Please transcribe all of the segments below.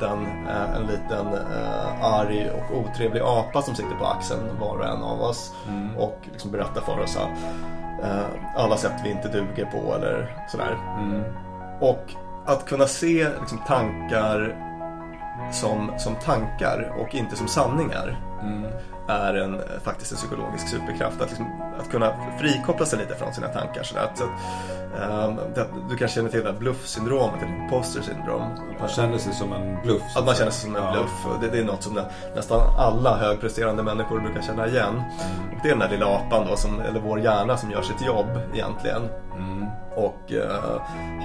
liten, eh, en liten eh, arg och otrevlig apa som sitter på axeln var och en av oss. Mm. Och liksom berättar för oss att eh, alla sätt vi inte duger på eller sådär. Mm. Och att kunna se liksom, tankar som, som tankar och inte som sanningar Mm. är en, eh, faktiskt en psykologisk superkraft. Att, liksom, att kunna frikoppla sig lite från sina tankar. Så att, så att, ehm, det, du kanske känner till det här bluffsyndromet eller imposter syndrom. Man känner sig som en bluff. Att man känner sig som en Ja. bluff. Det, det är något som nä, nästan alla högpresterande människor brukar känna igen. Och det är den där lilla apan då, som, eller vår hjärna som gör sitt jobb egentligen. Mm. Och eh,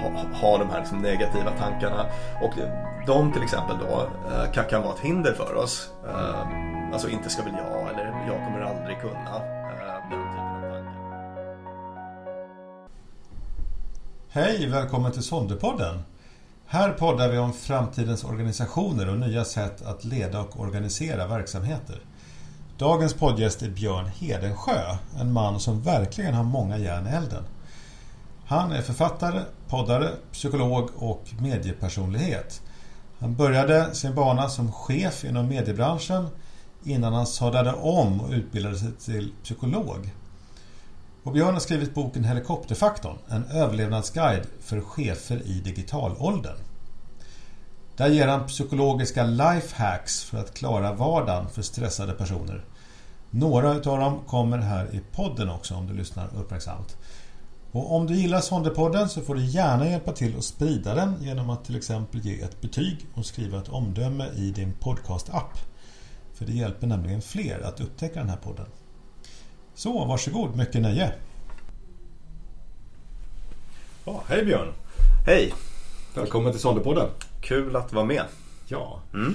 ha, ha de här liksom negativa tankarna. Och de till exempel då eh, kan, kan vara ett hinder för oss. Eh, alltså inte ska väl jag eller jag kommer aldrig kunna. Hej, välkommen till Sonderpodden. Här poddar vi om framtidens organisationer och nya sätt att leda och organisera verksamheter. Dagens poddgäst är Björn Hedensjö, en man som verkligen har många järn i elden. Han är författare, poddare, psykolog och mediepersonlighet. Han började sin bana som chef inom mediebranschen innan han sadlade om och utbildade sig till psykolog. Och Björn har skrivit boken Helikopterfaktorn, en överlevnadsguide för chefer i digitalåldern. Där ger han psykologiska lifehacks för att klara vardagen för stressade personer. Några utav dem kommer här i podden också om du lyssnar uppmärksamt. Och om du gillar Sonderpodden så får du gärna hjälpa till att sprida den genom att till exempel ge ett betyg och skriva ett omdöme i din podcast-app. För det hjälper nämligen fler att upptäcka den här podden. Så varsågod, mycket nöje! Ja, hej Björn! Hej, Välkommen till Sonderpodden. kul att vara med. Ja. Mm.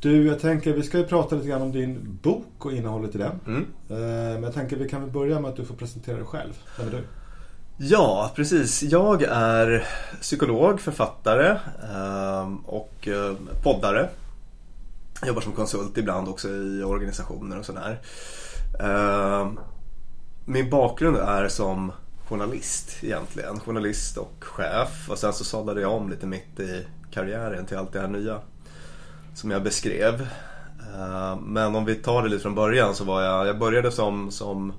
Du, jag tänker vi ska ju prata lite grann om din bok och innehållet i den. Mm. Eh, Men jag tänker vi kan väl börja med att du får presentera dig själv. Vem är du? Ja, precis. Jag är psykolog, författare ehm, och eh, poddare. Jag jobbar som konsult ibland också i organisationer och sådär. Ehm, Min bakgrund är som journalist egentligen. Journalist och chef. Och sen så sadlade jag om lite mitt i karriären till allt det här nya som jag beskrev. Ehm, Men om vi tar det lite från början så var jag, jag började som, som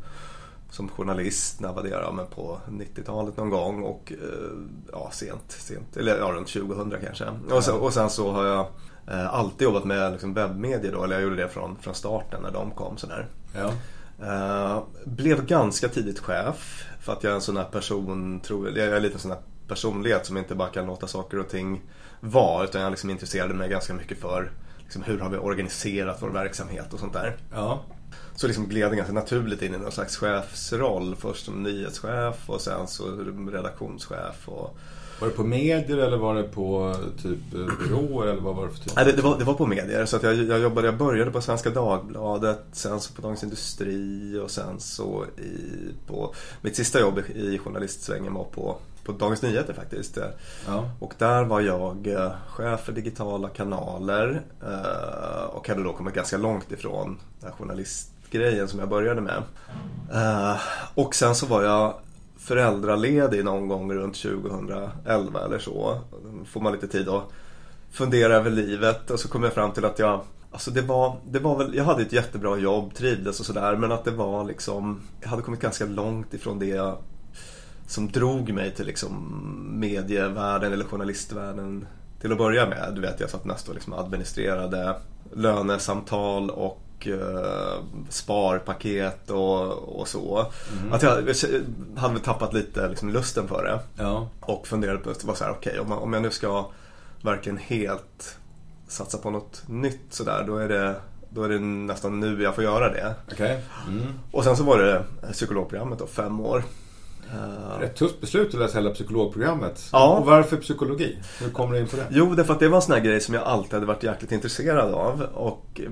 som journalist när var det då? Men på 90-talet någon gång och eh, ja, sent, sent, eller ja, runt 2000 kanske. Och, så, och sen så har jag eh, alltid jobbat med liksom, webbmedier då, eller jag gjorde det från, från starten när de kom sådär. Ja. Eh, blev ganska tidigt chef för att jag är en sån här person, tror, jag är lite en sån här personlighet som inte bara kan låta saker och ting vara utan jag liksom intresserade mig ganska mycket för liksom, hur har vi organiserat vår verksamhet och sånt där. Ja. Så liksom gled det ganska naturligt in i någon slags chefsroll. Först som nyhetschef och sen så redaktionschef. Och... Var det på medier eller var det på typ byråer eller vad var det för typ? Nej, det, det, var, det var på medier. Så att jag, jag, jobbade, jag började på Svenska Dagbladet, sen så på Dagens Industri och sen så i, på... Mitt sista jobb i journalistsvängen var på, på Dagens Nyheter faktiskt. Ja. Och där var jag eh, chef för digitala kanaler eh, och hade då kommit ganska långt ifrån den här journalistgrejen som jag började med. Eh, och sen så var jag föräldraledig någon gång runt 2011 eller så. Då får man lite tid att fundera över livet och så kom jag fram till att jag Alltså det var, det var väl, jag hade ett jättebra jobb, trivdes och sådär men att det var liksom Jag hade kommit ganska långt ifrån det jag som drog mig till liksom medievärlden eller journalistvärlden till att börja med. Du vet, jag satt mest och liksom administrerade lönesamtal och eh, sparpaket och, och så. Att jag, hade väl tappat lite liksom lusten för det. Ja. Och funderade på, var så här, okej om, man- om jag nu ska verkligen helt satsa på något nytt sådär, då är det då är det nästan nu jag får göra det. Okej. Mm. Och sen så var det psykologprogrammet då, fem år. Eh, Ett tufft beslut att läsa hela psykologprogrammet. Ja. Och varför psykologi? Hur kommer du in på det? Jo, därför att det var en sån här grej som jag alltid hade varit jäkligt intresserad av. Och eh,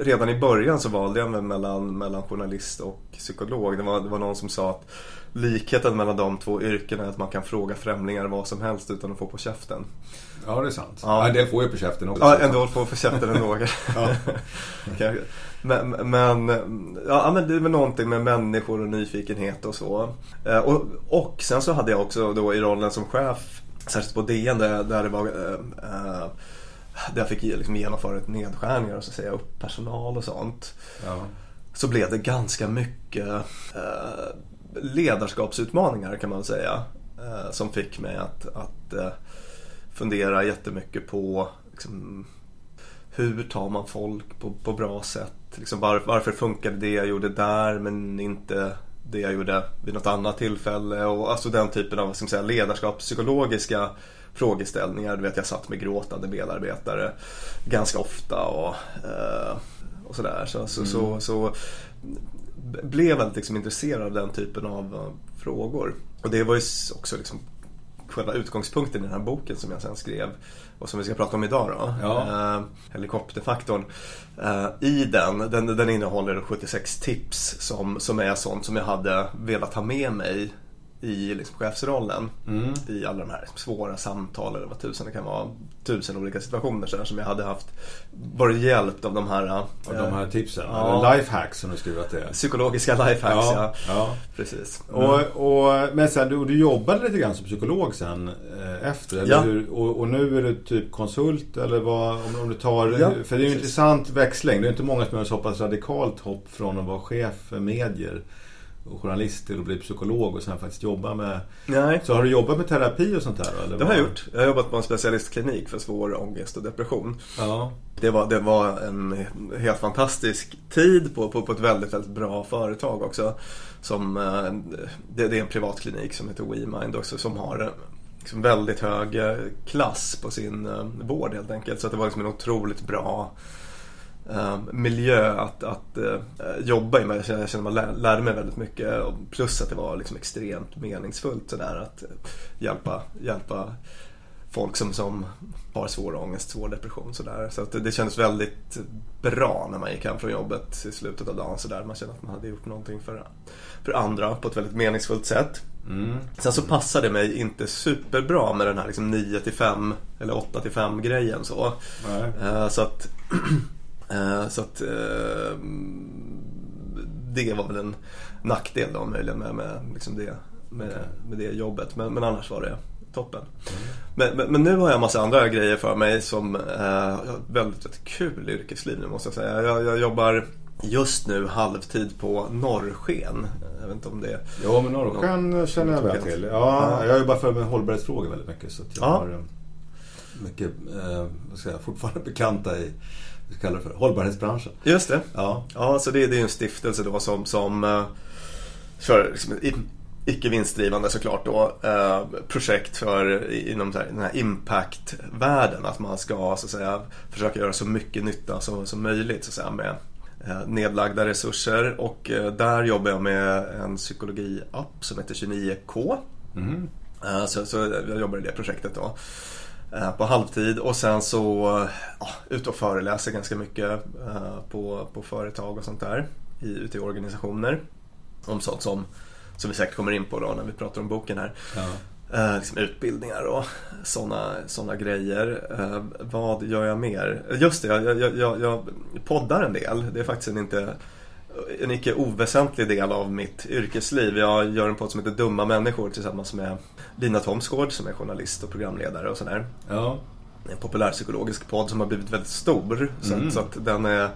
redan i början så valde jag mig mellan, mellan journalist och psykolog. Det var, det var någon som sa att likheten mellan de två yrkena är att man kan fråga främlingar vad som helst utan att få på käften. Ja, det är sant. Ja. Ja. En del får ju på käften också. Ja, ändå få på käften ändå. Ja. men, men, ja, men det är väl någonting med människor och nyfikenhet och så. Eh, Och, och sen så hade jag också då i rollen som chef, särskilt på DN där, där det var eh, eh, där jag fick liksom genomföra ett nedskärningar och så säga upp personal och sånt. Ja. Så blev det ganska mycket ledarskapsutmaningar kan man säga. Som fick mig att, att fundera jättemycket på liksom, hur tar man folk på, på bra sätt? Liksom var, varför funkade det jag gjorde där men inte det jag gjorde vid något annat tillfälle? Och alltså den typen av ska man säga, ledarskapspsykologiska frågeställningar. Du vet, jag satt med gråtande medarbetare ganska ofta och, eh, och sådär. Så, så, så, så blev väldigt liksom intresserad av den typen av eh, frågor. Och det var ju också liksom själva utgångspunkten i den här boken som jag sen skrev och som vi ska prata om idag då. Ja. Eh, helikopterfaktorn. Eh, I den, den, den innehåller 76 tips som, som är sånt som jag hade velat ha med mig i liksom chefsrollen. Mm. I alla de här svåra samtal eller vad tusen det kan vara. Tusen olika situationer så som jag hade haft varit hjälpt av de här, Av de här tipsen. Ja. Eller lifehacks som du skriver att det är. psykologiska lifehacks. Ja, ja. Precis. Och, och, men sen, du, du jobbade lite grann som psykolog sen eh, efter, Ja. hur? Och, och nu är du typ konsult eller vad? Om, om du tar, Ja, för det är ju en intressant växling. Det är inte många som gör så pass radikalt hopp från att vara chef för medier journalist till att bli psykolog och sen faktiskt jobba med... Nej. Så har du jobbat med terapi och sånt där? Eller Det har jag gjort. Jag har jobbat på en specialistklinik för svår ångest och depression. Ja. Det var, det var en helt fantastisk tid på, på, på ett väldigt, väldigt bra företag också. Som, eh, det, det är en privatklinik som heter WeMind också som har eh, liksom väldigt hög eh, klass på sin vård helt enkelt. Så att det var liksom en otroligt bra miljö att, att eh, jobba i. Jag känner känner man lär, lärde mig väldigt mycket. Plus att det var liksom extremt meningsfullt sådär att eh, hjälpa, hjälpa folk som, som har svår ångest, svår depression sådär. Så att det, det kändes väldigt bra när man gick hem från jobbet i slutet av dagen sådär. Man kände att man hade gjort någonting för, för andra på ett väldigt meningsfullt sätt. Mm. Sen så passade det mig inte superbra med den här liksom 9 till 5 eller 8 till 5 grejen så. Nej. Eh, Så att, eh, så att eh, det var väl en nackdel då möjligen med, med, liksom det, med, med det jobbet. Men, men annars var det toppen. Men, men, men nu har jag en massa andra grejer för mig som eh, jag har ett väldigt, väldigt kul yrkesliv nu måste jag säga. Jag, jag jobbar just nu halvtid på Norrsken. Jag vet inte om det Ja, men Norrsken känner jag väl till. Ja, Ja. jag jobbar för med hållbarhetsfrågor väldigt mycket. Så jag Ja. har eh, mycket, eh, vad ska jag fortfarande bekanta i, vad ska jag kalla det för, hållbarhetsbranschen. Just det. Ja. Ja, så det, det är en stiftelse då som, som uh, kör liksom, i, icke vinstdrivande såklart då, eh, projekt för inom här, den här impact-världen. Att man ska så att säga försöka göra så mycket nytta som, som möjligt så att säga, med eh, nedlagda resurser. Och eh, där jobbar jag med en psykologi-app som heter 29K. Mhm. Eh, Så, så jag jobbar i det projektet då. Eh, På halvtid och sen så ja, ut och föreläser ganska mycket eh, på, på företag och sånt där. I, ute i organisationer. Om sånt som, som vi säkert kommer in på då när vi pratar om boken här. Ja. Eh, liksom utbildningar och sådana såna grejer. Eh, vad gör jag mer? Just det, jag, jag, jag, jag poddar en del. Det är faktiskt en inte en icke oväsentlig del av mitt yrkesliv. Jag gör en podd som heter Dumma människor tillsammans med Lina Thomsgård som är journalist och programledare och sådär. Ja. En populärpsykologisk podd som har blivit väldigt stor. Så, Mm. att, så att den är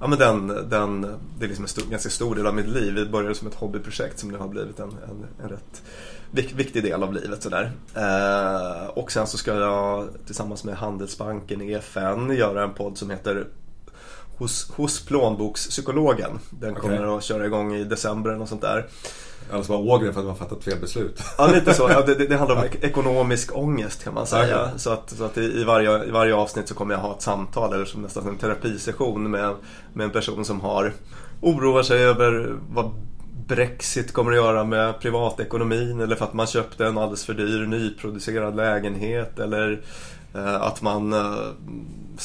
Ja men den, den, det är liksom en stor, ganska stor del av mitt liv. Det började som ett hobbyprojekt som nu har blivit en, en, en rätt vik, viktig del av livet. Sådär. Eh, och sen så ska jag tillsammans med Handelsbanken, EFN, göra en podd som heter Hos, hos plånbokspsykologen. Den Okej. kommer att köra igång i december eller något sånt där. Alltså var Ågren för att man fattat fel beslut. Ja, lite så. Ja, det, det handlar om ek- ekonomisk ångest kan man säga. Så att, så att i, varje, i varje avsnitt så kommer jag ha ett samtal eller som nästan en terapisession med, med en person som har oroar sig över vad Brexit kommer att göra med privatekonomin eller för att man köpte en alldeles för dyr nyproducerad lägenhet eller att man eh,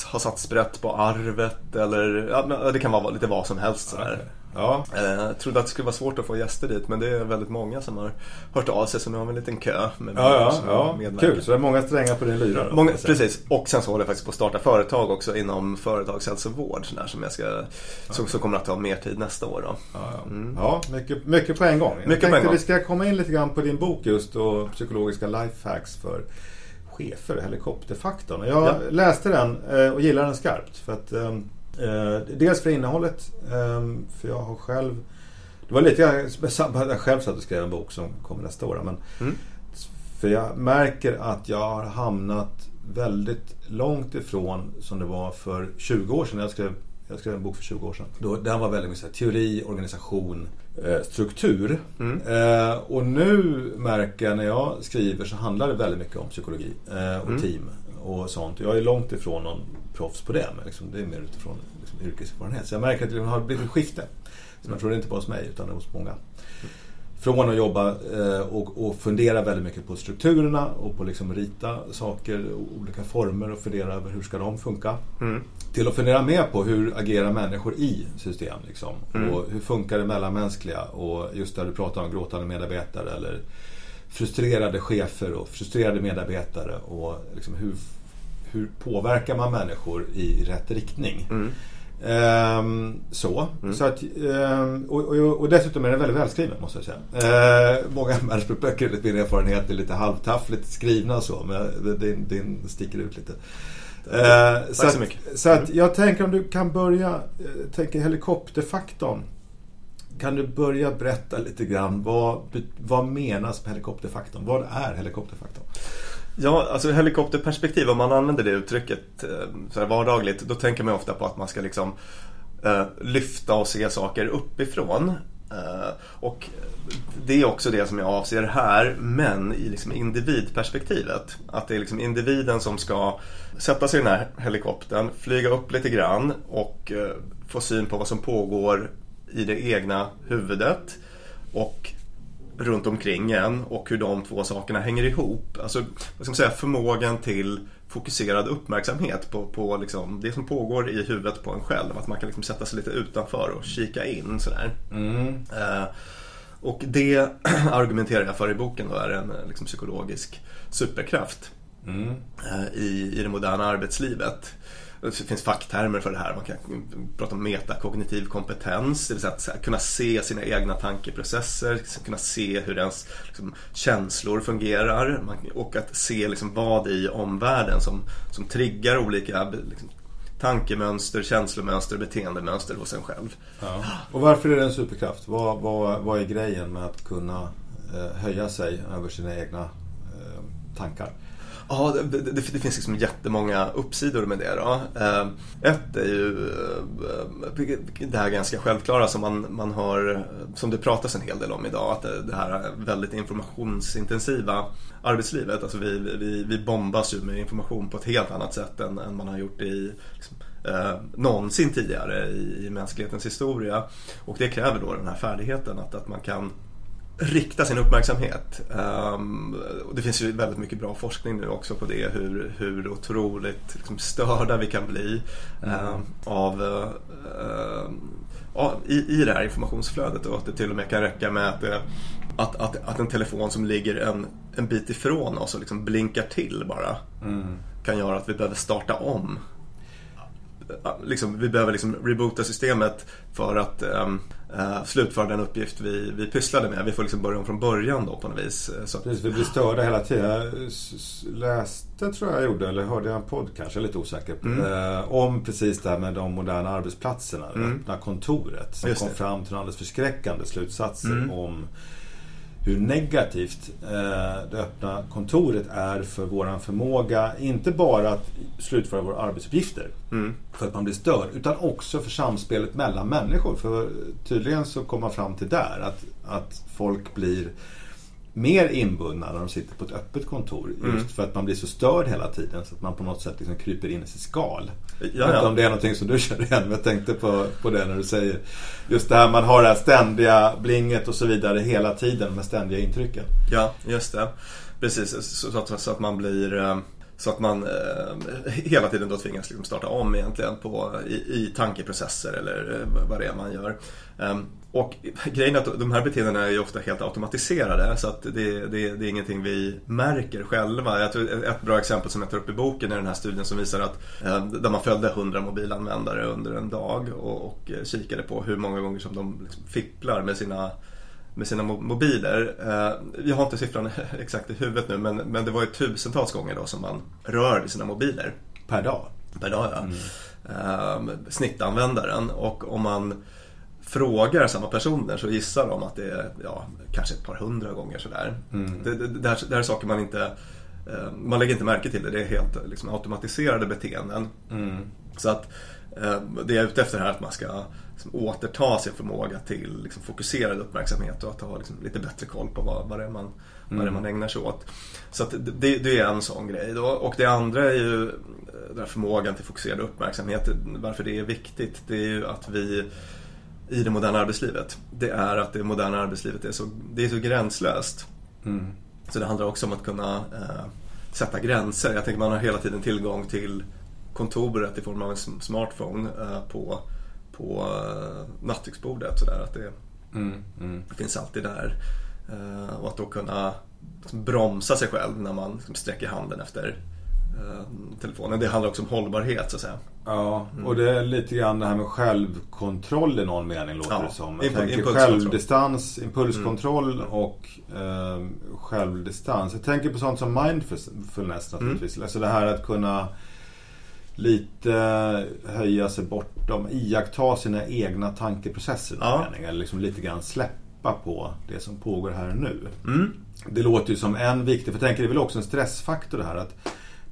har satt sprätt på arvet eller ja, det kan vara lite vad som helst sådär. Ja. Eh, Jag trodde att det skulle vara svårt att få gäster dit men det är väldigt många som har hört av sig så nu har vi en liten kö med Ja, ja, ja. Kul. Så det är många strängar på din lyra? Många, precis, och sen så håller jag faktiskt på att starta företag också inom företagshälsovård sådär, som, jag ska, som, som kommer att ta mer tid nästa år. Då. Ja, ja. Mm. ja mycket, mycket på en gång. Jag Mycket på tänkte en gång. vi ska komma in lite grann på din bok just och psykologiska lifehacks för chefer, helikopterfaktorn. Jag Ja. läste den eh, och gillade den skarpt. För att, eh, eh, dels för innehållet, eh, för jag har själv det var lite att jag själv satt och skrev en bok som kommer nästa år. Men Mm. För jag märker att jag har hamnat väldigt långt ifrån som det var för 20 år sedan. Jag skrev, jag skrev en bok för 20 år sedan. Då, den var väldigt mycket teori, organisation, struktur. Mm. Eh, och nu märker jag när jag skriver så handlar det väldigt mycket om psykologi eh, och Mm. team och sånt. Jag är långt ifrån någon proffs på det. Men liksom, det är mer utifrån liksom, yrkeserfarenhet. Så jag märker att det har blivit ett skifte. Som jag tror det inte bara hos mig utan hos många. Från att jobba eh, och, och fundera väldigt mycket på strukturerna och på liksom rita saker olika former och fundera över hur ska de funka. Mm. Till att fundera mer på hur agerar människor i system. Liksom. Mm. Och hur funkar det mellanmänskliga? Och just där du pratar om gråtande medarbetare eller frustrerade chefer och frustrerade medarbetare. Och liksom hur, hur påverkar man människor i rätt riktning? Mm. Ehm, så. så att, ehm, och, och, och dessutom är den väldigt välskriven måste jag säga. Ehm, många management-böcker enligt min erfarenhet är lite halvtaffligt skrivna och så. Men din, din sticker ut lite. Ehm, Tack så, så att, mycket. så att jag tänker om du kan börja, eh, tänker helikopterfaktorn. Kan du börja berätta lite grann vad, vad menas med helikopterfaktorn? Vad är helikopterfaktorn? Ja, alltså helikopterperspektiv, om man använder det uttrycket eh, så här vardagligt, då tänker man ofta på att man ska liksom eh, lyfta och se saker uppifrån. Eh, och det är också det som jag avser här, men i liksom individperspektivet. Att det är liksom individen som ska sätta sig i den här helikoptern, flyga upp lite grann och eh, få syn på vad som pågår i det egna huvudet. Och runt omkring en och hur de två sakerna hänger ihop. Alltså, vad ska man säga, förmågan till fokuserad uppmärksamhet på, på liksom det som pågår i huvudet på en själv. Att man kan liksom sätta sig lite utanför och kika in sådär. Eh, och det argumenterar jag för i boken då är en eh, liksom, psykologisk superkraft eh, i, i det moderna arbetslivet. Det finns facktermer för det här. Man kan prata om metakognitiv kompetens, det vill säga att kunna se sina egna tankeprocesser, liksom kunna se hur ens liksom, känslor fungerar och att se liksom, vad i omvärlden som, som triggar olika liksom, tankemönster, känslomönster, beteendemönster hos en själv. Och varför är det en superkraft? Vad, vad, vad är grejen med att kunna eh, höja sig över sina egna eh, tankar? Ja, det, det, det finns liksom jättemånga uppsidor med det. Då. Ehm, ett är ju ehm, det här ganska självklara som man, man har, som det pratas en hel del om idag, att det, det här väldigt informationsintensiva arbetslivet. Alltså vi, vi, vi bombas ju med information på ett helt annat sätt än, än man har gjort i liksom, eh, någonsin tidigare i, i mänsklighetens historia. Och det kräver då den här färdigheten att, att man kan rikta sin uppmärksamhet. Um, och det finns ju väldigt mycket bra forskning nu också på det, hur, hur otroligt liksom, störda vi kan bli um, av, uh, uh, i, i det här informationsflödet och att det till och med kan räcka med att, uh, att, att, att en telefon som ligger en, en bit ifrån oss och liksom blinkar till bara kan göra att vi behöver starta om. Liksom, vi behöver liksom reboota systemet för att um, uh, slutföra den uppgift vi, vi pysslade med. Vi får liksom börja om från början då på något vis. Så att, Precis, vi blir störda hela tiden. Jag läste, tror jag jag gjorde, eller hörde jag en podd kanske, jag är lite osäker. Eh, om precis det här med de moderna arbetsplatserna. Det öppna kontoret. Som Just kom det. fram till alldeles förskräckande slutsatser om hur negativt eh, det öppna kontoret är för våran förmåga, inte bara att slutföra våra arbetsuppgifter för att man blir störd, utan också för samspelet mellan människor. För tydligen så kommer man fram till där att, att folk blir mer inbundna när de sitter på ett öppet kontor. Just för att man blir så störd hela tiden så att man på något sätt liksom kryper in i sitt skal. Ja, Jag vet inte ja. om det är någonting som du känner igen, men jag tänkte på, på det när du säger just det här man har det här ständiga blinget och så vidare hela tiden med ständiga intrycken. Ja, just det. Precis, så, så, att, så att man blir eh, så att man eh, hela tiden då tvingas liksom starta om egentligen på, i, i tankeprocesser eller eh, vad det är man gör. Um, och grejen är att de här beteendena är ju ofta helt automatiserade så att det, det, det är ingenting vi märker själva. Jag tror ett bra exempel som jag tar upp i boken är den här studien som visar att ehm, där man följde 100 mobilanvändare under en dag och, och eh, kikade på hur många gånger som de liksom fipplar med sina med sina mobiler. Jag har inte siffran exakt i huvudet nu men, men det var ju tusentals gånger då som man rör vid sina mobiler. Per dag? Per dag ja. Mm. Snittanvändaren och om man frågar samma personer så gissar de att det är ja, kanske ett par hundra gånger sådär. Mm. Det, det, det, här, det här är saker man inte eh, man lägger inte märke till det. Det är helt liksom, automatiserade beteenden. Mm. Så att eh, det jag är ute efter här är att man ska liksom, återta sin förmåga till liksom, fokuserad uppmärksamhet och att ha liksom, lite bättre koll på vad, vad, det är man, mm. vad är man mm. ägnar sig åt. Så det, det, är en sån grej. Då. Och det andra är ju eh, den här förmågan till fokuserad uppmärksamhet. Varför det är viktigt, det är ju att vi i det moderna arbetslivet. Det är att det moderna arbetslivet är så, det är så gränslöst. Mm. Så det handlar också om att kunna eh, sätta gränser. Jag tänker man har hela tiden tillgång till kontoret i form av en smartphone eh, på, på eh, nattduksbordet. Sådär, att det, mm. Mm. det finns alltid där. Eh, och att då kunna liksom, bromsa sig själv när man liksom, sträcker handen efter Eh, telefonen. Det handlar också om hållbarhet så att säga. Ja, och det är lite grann det här med självkontroll i någon mening låter ja, det som. Jag tänker självdistans, impulskontroll mm. och eh, självdistans. Jag tänker på sånt som mindfulness naturligtvis. Mm. Alltså det här att kunna lite höja sig bortom, iaktta sina egna tankeprocesser. Ja. Mening, eller liksom lite grann släppa på det som pågår här och nu. Mm. Det låter ju som en viktig, för jag tänker det är väl också en stressfaktor det här att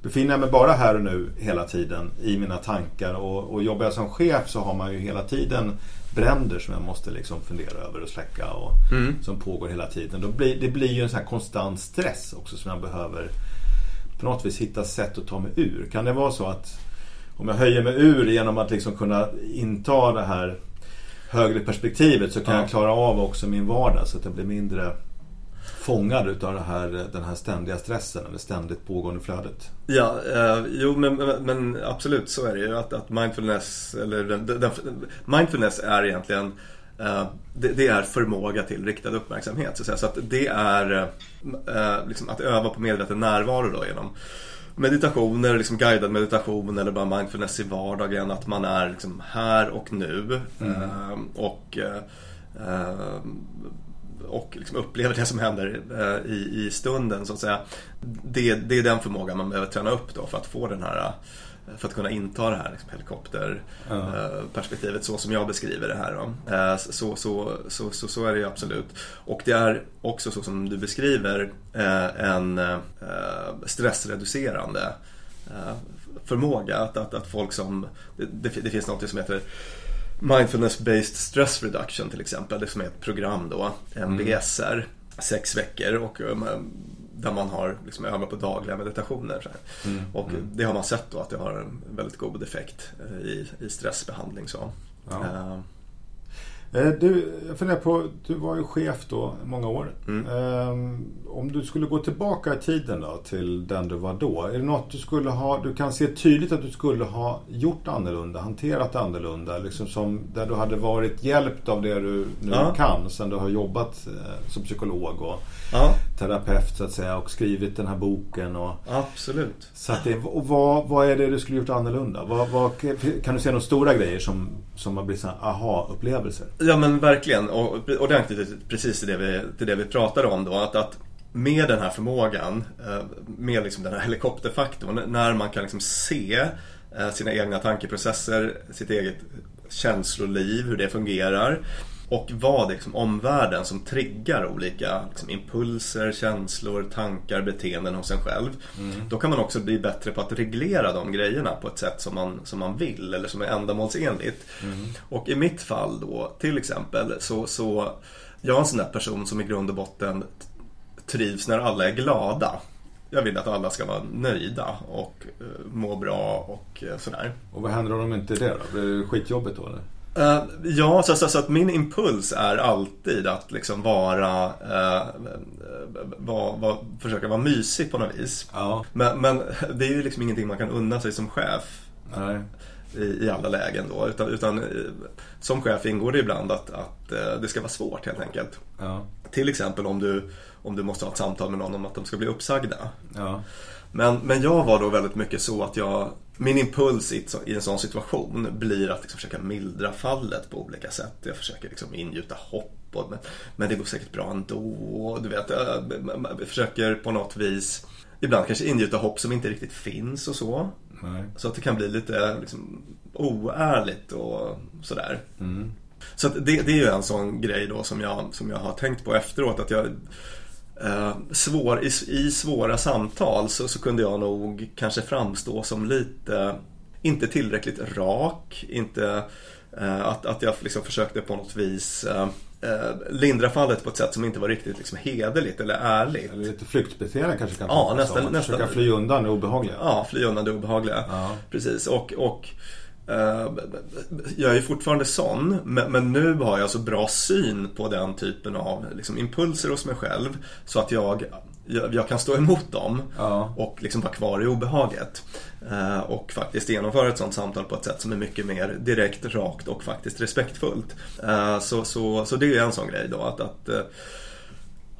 befinner jag mig bara här och nu hela tiden i mina tankar och, och jobbar jag som chef så har man ju hela tiden bränder som jag måste liksom fundera över och släcka och mm. som pågår hela tiden. Då blir, det blir ju en sån här konstant stress också som jag behöver på något vis hitta sätt att ta mig ur. Kan det vara så att om jag höjer mig ur genom att liksom kunna inta det här högre perspektivet så kan ja. jag klara av också min vardag så att jag blir mindre fångad utav det här, den här ständiga stressen eller ständigt pågående flödet. Ja, eh, jo men, men, absolut så är det ju att, att mindfulness, eller den, den, mindfulness är egentligen eh, det, det, är förmåga till riktad uppmärksamhet. Så att, säga. så att det är eh, liksom att öva på medveten närvaro då genom meditationer, liksom guidad meditation eller bara mindfulness i vardagen. Att man är liksom här och nu. Mm. Eh, och eh, och liksom upplever det som händer eh, i, i stunden så att säga. Det, det är den förmågan man behöver träna upp då för att få den här för att kunna inta det här liksom, helikopterperspektivet mm. så som jag beskriver det här. Så, så, så, så, så är det ju absolut. Och det är också så som du beskriver en stressreducerande förmåga. Att, att, att folk som, det, det finns något som heter Mindfulness-based stress reduction till exempel, det som är ett program då, MBSR, mm. sex veckor och um, där man har liksom övat på dagliga meditationer. Mm. Och mm. det har man sett då att det har en väldigt god effekt eh, i, i stressbehandling. Så. Ja. Uh, du, jag funderar på, du var ju chef då många år. Mm. Um, om du skulle gå tillbaka i tiden då till den du var då. Är det något du skulle ha, du kan se tydligt att du skulle ha gjort annorlunda, hanterat annorlunda. Liksom som, där du hade varit hjälpt av det du nu ja. kan sen du har jobbat som psykolog och ja. Terapeut så att säga och skrivit den här boken. Och, Absolut. Så att det, och vad, vad är det du skulle gjort annorlunda? Vad, vad, kan du se några stora grejer som, som har blivit aha-upplevelser? Ja men verkligen och, och det anknyter precis till det, vi, till det vi pratade om då. Att, att med den här förmågan, eh, med liksom den här helikopterfaktorn, när man kan liksom se eh, sina egna tankeprocesser, sitt eget känsloliv, hur det fungerar och vad liksom omvärlden som triggar olika liksom, impulser, känslor, tankar, beteenden hos en själv. Mm. Då kan man också bli bättre på att reglera de grejerna på ett sätt som man, som man vill eller som är ändamålsenligt. Mm. Och i mitt fall då till exempel så, så jag är en sån där person som i grund och botten trivs när alla är glada. Jag vill att alla ska vara nöjda och uh, må bra och uh, sådär. Och vad händer om de inte är det då? Blir det skitjobbigt då eller? Uh, ja, så, så, så, att min impuls är alltid att liksom vara, uh, var, var, försöka vara mysig på något vis. Ja. Men, men, det är ju liksom ingenting man kan unna sig som chef. Nej. I, I, alla lägen då. Utan, utan som chef ingår det ibland att, att det ska vara svårt helt enkelt. Ja. Till exempel om du om du måste ha ett samtal med någon om att de ska bli uppsagda. Ja. Men, men jag var då väldigt mycket så att jag min impuls i, en sån situation blir att liksom försöka mildra fallet på olika sätt. Jag försöker liksom ingjuta hopp. Och, men, men det går säkert bra ändå. Du vet, jag, jag försöker på något vis ibland kanske ingjuta hopp som inte riktigt finns och så. Nej. Så att det kan bli lite liksom, oärligt och sådär. Mm. Så det, det, är ju en sån grej då som jag, som jag har tänkt på efteråt. Att jag eh, svår, i, i, svåra samtal så, så kunde jag nog kanske framstå som lite, inte tillräckligt rak. Inte eh, att, att jag liksom försökte på något vis eh, eh, lindra fallet på ett sätt som inte var riktigt liksom hederligt eller ärligt. Eller lite flyktbeteende kanske kan Ja, nästan, nästan. Försöka fly undan det obehagliga. Ja, fly undan det obehagliga. Ja. Precis. Och, och jag är fortfarande sån, men, nu har jag så bra syn på den typen av liksom, impulser hos mig själv så att jag jag, kan stå emot dem Ja. och liksom vara kvar i obehaget. Eh, och faktiskt genomföra ett sånt samtal på ett sätt som är mycket mer direkt, rakt och faktiskt respektfullt. Eh, så, så, så det är en sån grej då att, att eh,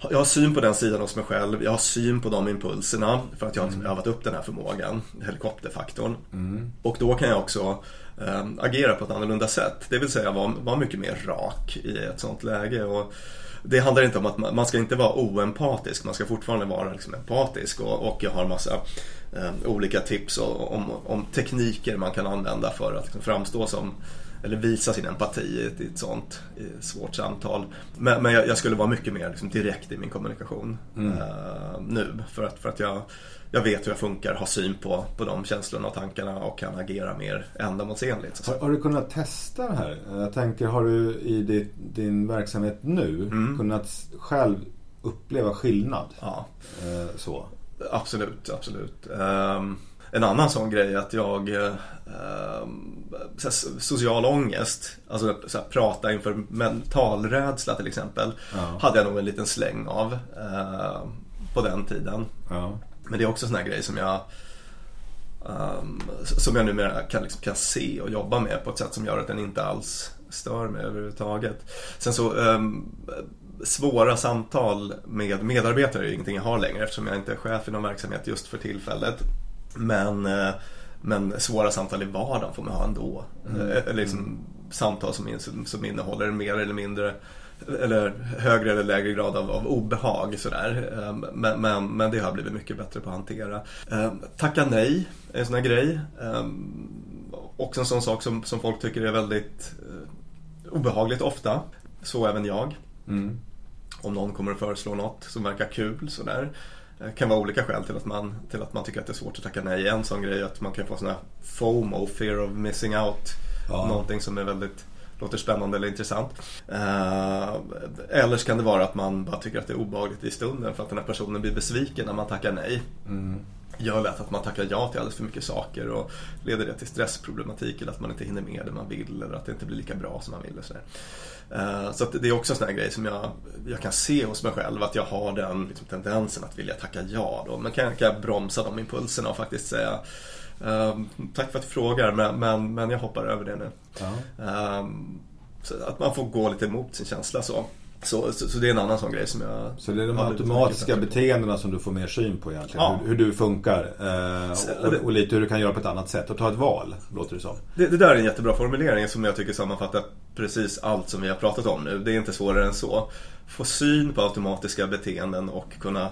jag har syn på den sidan hos mig själv, jag har syn på de impulserna för att jag har liksom övat upp den här förmågan, helikopterfaktorn. Mm. Och då kan jag också eh, agera på ett annorlunda sätt. Det vill säga vara, vara mycket mer rak i ett sånt läge. Och det handlar inte om att man, man ska inte vara oempatisk, man ska fortfarande vara liksom empatisk. Och, och jag har massa eh, olika tips om, om tekniker man kan använda för att liksom framstå som eller visa sin empati i ett, i ett sånt svårt samtal. Men, men jag, jag, skulle vara mycket mer liksom direkt i min kommunikation mm. uh, nu. För att, för att jag, jag vet hur jag funkar, har syn på, på de känslorna och tankarna och kan agera mer ändamålsenligt. Har, har, du kunnat testa det här? Jag tänker, har du i din, din verksamhet nu mm. kunnat själv uppleva skillnad? Ja. Uh, så. Absolut, absolut. Um, en annan sån grej att jag eh, Social ångest, alltså så prata inför mentalrädsla till exempel ja. Hade jag nog en liten släng av eh, På den tiden ja. Men det är också en sån här grej som jag um, Som jag numera kan, liksom, kan se och jobba med på ett sätt som gör att den inte alls stör mig överhuvudtaget Sen så um, svåra samtal med medarbetare är ingenting jag har längre eftersom jag inte är chef i någon verksamhet just för tillfället. Men, eh, men svåra samtal i vardagen får man ha ändå. Mm. Eh, liksom, mm. Samtal som, som innehåller mer eller mindre eller högre eller lägre grad av, av obehag sådär. Eh, men, men, men, det har jag blivit mycket bättre på att hantera. Tacka nej är en sån här grej. Också en sån sak som, som folk tycker är väldigt obehagligt ofta. Så även jag. Mm. Om någon kommer att föreslå något som verkar kul sådär. Det eh, kan vara olika skäl till att, man, till att man tycker att det är svårt att tacka nej. En sån grej är att man kan få sån här FOMO, fear of missing out. Ja. Någonting som är väldigt låter spännande eller intressant. Eh, eller så kan det vara att man bara tycker att det är obehagligt i stunden för att den här personen blir besviken när man tackar nej. Mm. Gör lätt att man tackar ja till alldeles för mycket saker och leder det till stressproblematik eller att man inte hinner med det man vill eller att det inte blir lika bra som man vill. Och så uh, så det är också en sån här grej som jag, jag kan se hos mig själv att jag har den liksom, tendensen att vilja tacka ja. Då. Men kan, kan jag bromsa de impulserna och faktiskt säga uh, Tack för att du frågar men, men, men jag hoppar över det nu. Uh. Um, så att man får gå lite emot sin känsla så. Så, så, så, det är en annan sån grej som jag... Så det är de automatiska beteendena som du får mer syn på egentligen? Ja. Hur, hur, du funkar eh, och, och, lite hur du kan göra på ett annat sätt och ta ett val, låter det som. Det, det där är en jättebra formulering som jag tycker sammanfattar precis allt som vi har pratat om nu. Det är inte svårare än så. Få syn på automatiska beteenden och kunna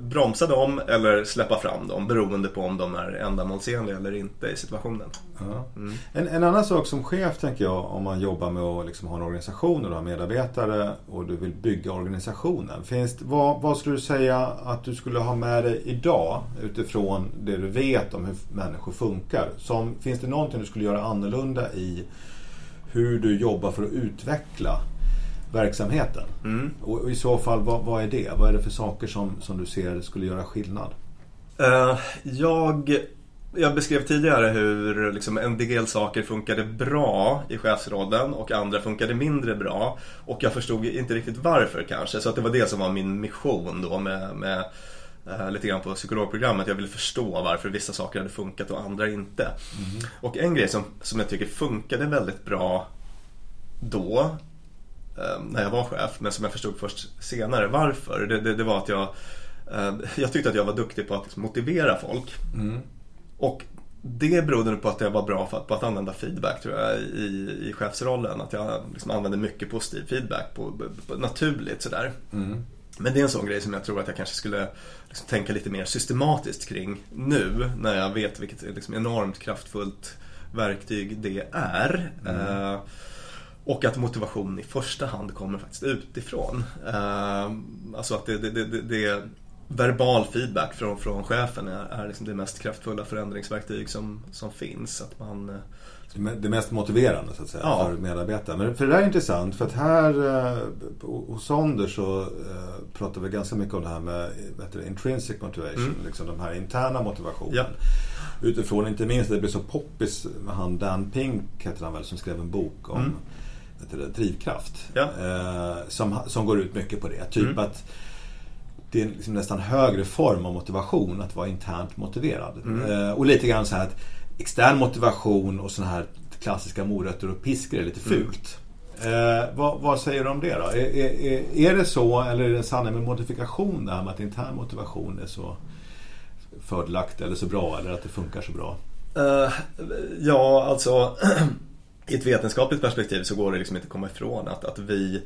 bromsa dem eller släppa fram dem beroende på om de är ändamålsenliga eller inte i situationen. Ja. Mm. En, en, annan sak som chef tänker jag om man jobbar med att liksom ha en organisation och du har medarbetare och du vill bygga organisationen. Finns, vad, vad skulle du säga att du skulle ha med dig idag utifrån det du vet om hur människor funkar? Som, finns det någonting du skulle göra annorlunda i hur du jobbar för att utveckla verksamheten. Mm. Och i så fall, vad, vad, är det? Vad är det för saker som, som du ser skulle göra skillnad? Uh, jag, jag beskrev tidigare hur liksom, en del saker funkade bra i chefsrollen och andra funkade mindre bra. Och jag förstod inte riktigt varför kanske. Så att det var det som var min mission då med, med uh, lite grann på psykologprogrammet. Jag ville förstå varför vissa saker hade funkat och andra inte. Mm. Och en grej som, som jag tycker funkade väldigt bra då eh, när jag var chef men som jag förstod först senare varför. Det, det, det var att jag, eh, jag tyckte att jag var duktig på att liksom motivera folk. Mm. Och det berodde på att jag var bra för att, på att använda feedback tror jag i, i chefsrollen. Att jag liksom använde mycket positiv feedback på, på, naturligt sådär. Mm. Men det är en sån grej som jag tror att jag kanske skulle liksom tänka lite mer systematiskt kring nu när jag vet vilket liksom enormt kraftfullt verktyg det är. Mm. Eh, och att motivation i första hand kommer faktiskt utifrån. Eh, alltså att det, det, det, det verbal feedback från, från chefen är, är liksom det mest kraftfulla förändringsverktyg som, som finns. Att man, eh, Det mest motiverande så att säga Ja. för medarbetare. Men för det där är intressant för att här eh, hos Sonder så eh, pratar vi ganska mycket om det här med det, intrinsic motivation. Mm. Liksom de här interna motivationen. Ja. Utifrån inte minst det blev så poppis med han Dan Pink heter han väl som skrev en bok om Mm. Det, drivkraft. Ja. Eh, som, som går ut mycket på det. Typ Mm. att det är liksom nästan högre form av motivation att vara internt motiverad. Mm. Eh, och lite grann så här att extern motivation och sådana här klassiska morötter och piskor är lite Mm. fult. Eh, vad, vad säger du om det då? Är, är, är, det så eller är det en sanning med modifikation det här med att intern motivation är så fördelaktigt eller så bra eller att det funkar så bra? Eh, ja, alltså i ett vetenskapligt perspektiv så går det liksom inte att komma ifrån att, att vi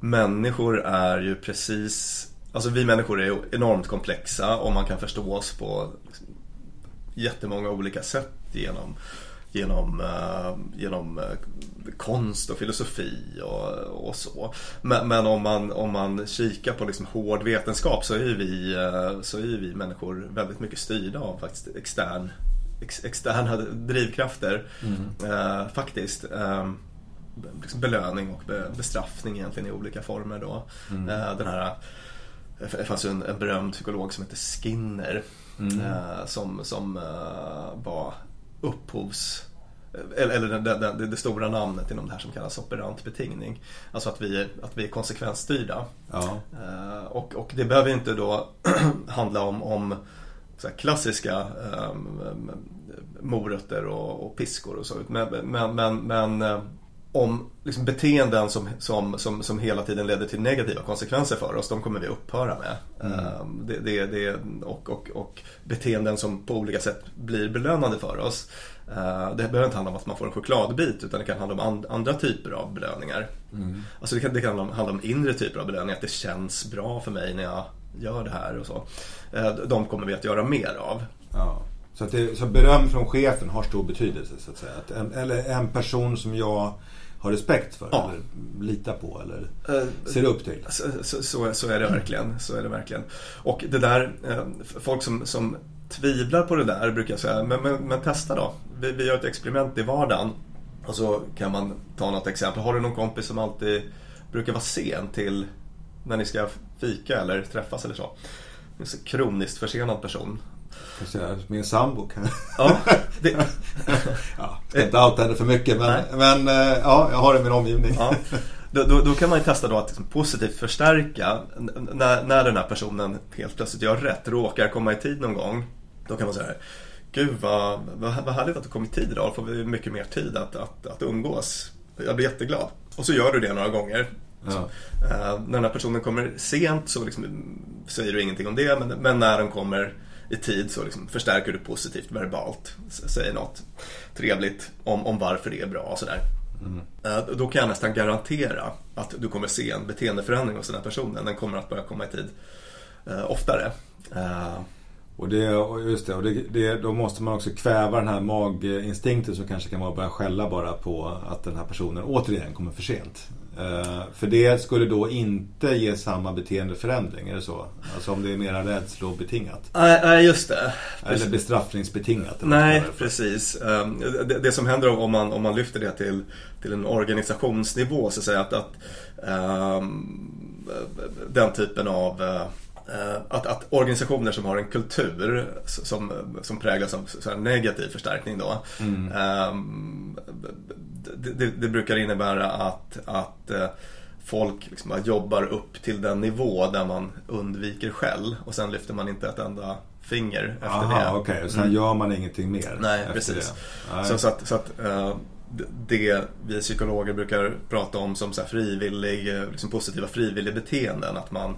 människor är ju precis Alltså vi människor är ju enormt komplexa och man kan förstå oss på liksom, jättemånga olika sätt genom Genom, eh, genom eh, konst och filosofi och, och så. Men, men om, man, om man kikar på liksom hård vetenskap så är ju vi, eh, så är ju vi människor väldigt mycket styrda av faktiskt extern ex, externa drivkrafter. Eh, faktiskt. Eh, liksom belöning och be, bestraffning egentligen i olika former då. Eh, den här, det fanns ju en, en berömd psykolog som heter Skinner. Eh, som som eh, var upphovs eller, eller det, det, det, stora namnet inom det här som kallas operant betingning. Alltså att vi, att vi är konsekvensstyrda. Ja. Eh, och, och det behöver inte då handla om, om klassiska um, morötter och, och piskor och så. Men, men, men, men eh, om liksom beteenden som, som, som, som hela tiden leder till negativa konsekvenser för oss, de kommer vi upphöra med. Um, det, det, det, och, och, och beteenden som på olika sätt blir belönande för oss. Uh, det behöver inte handla om att man får en chokladbit utan det kan handla om and, andra typer av belöningar. Alltså det kan, det kan handla, om, handla om inre typer av belöningar, att det känns bra för mig när jag gör det här och så. Uh, de kommer vi att göra mer av. Ja. Så, det, så beröm från chefen har stor betydelse så att säga. Att en, eller en person som jag har respekt för Ja. eller litar på eller Eh, ser upp till. Så, så, så, så är det verkligen. Så är det verkligen. Och det där, eh, folk som, som tvivlar på det där brukar säga, men, men, men testa då. Vi, vi gör ett experiment i vardagen. Och så kan man ta något exempel. Har du någon kompis som alltid brukar vara sen till när ni ska fika eller träffas eller så? En så kroniskt försenad person. Min sambo kan... Ja, det, ja, ska inte outa henne för mycket men, men eh, ja, jag har det i min omgivning. Ja. Då, då, då kan man ju testa då att liksom positivt förstärka när, när den här personen helt plötsligt gör rätt, råkar komma i tid någon gång. Då kan man säga Gud vad, vad, vad härligt att du kom i tid idag, då får vi mycket mer tid att, att, att umgås. Jag blir jätteglad. Och så gör du det några gånger. Ja. Eh, när den här personen kommer sent så liksom, säger du ingenting om det men, men när den kommer i tid så liksom förstärker du positivt verbalt. Säger något trevligt om, om varför det är bra och sådär. Eh, Då kan jag nästan garantera att du kommer se en beteendeförändring hos den här personen. Den kommer att börja komma i tid eh, oftare. Och, det, och just det, och det, det, då måste man också kväva den här maginstinkten som kanske kan vara att börja skälla bara på att den här personen återigen kommer för sent. Eh, för det skulle då inte ge samma beteendeförändring, är det så? Alltså om det är mera rädslobetingat. Nej, nej, just det. Eller bestraffningsbetingat. eller Nej, precis. Ehm, Det, det som händer om man, om man lyfter det till, till en organisationsnivå så att säga att, att ehm, den typen av eh, att, att organisationer som har en kultur som, som präglas av så negativ förstärkning då. ehm, det, det, det brukar innebära att, att eh, folk liksom jobbar upp till den nivå där man undviker skäll och sen lyfter man inte ett enda finger efter det. Aha, okej. Och sen gör man ingenting mer. Nej, precis. det. Så, så att, så att eh, det vi psykologer brukar prata om som så frivillig, liksom positiva frivilligbeteenden. Att man Eh,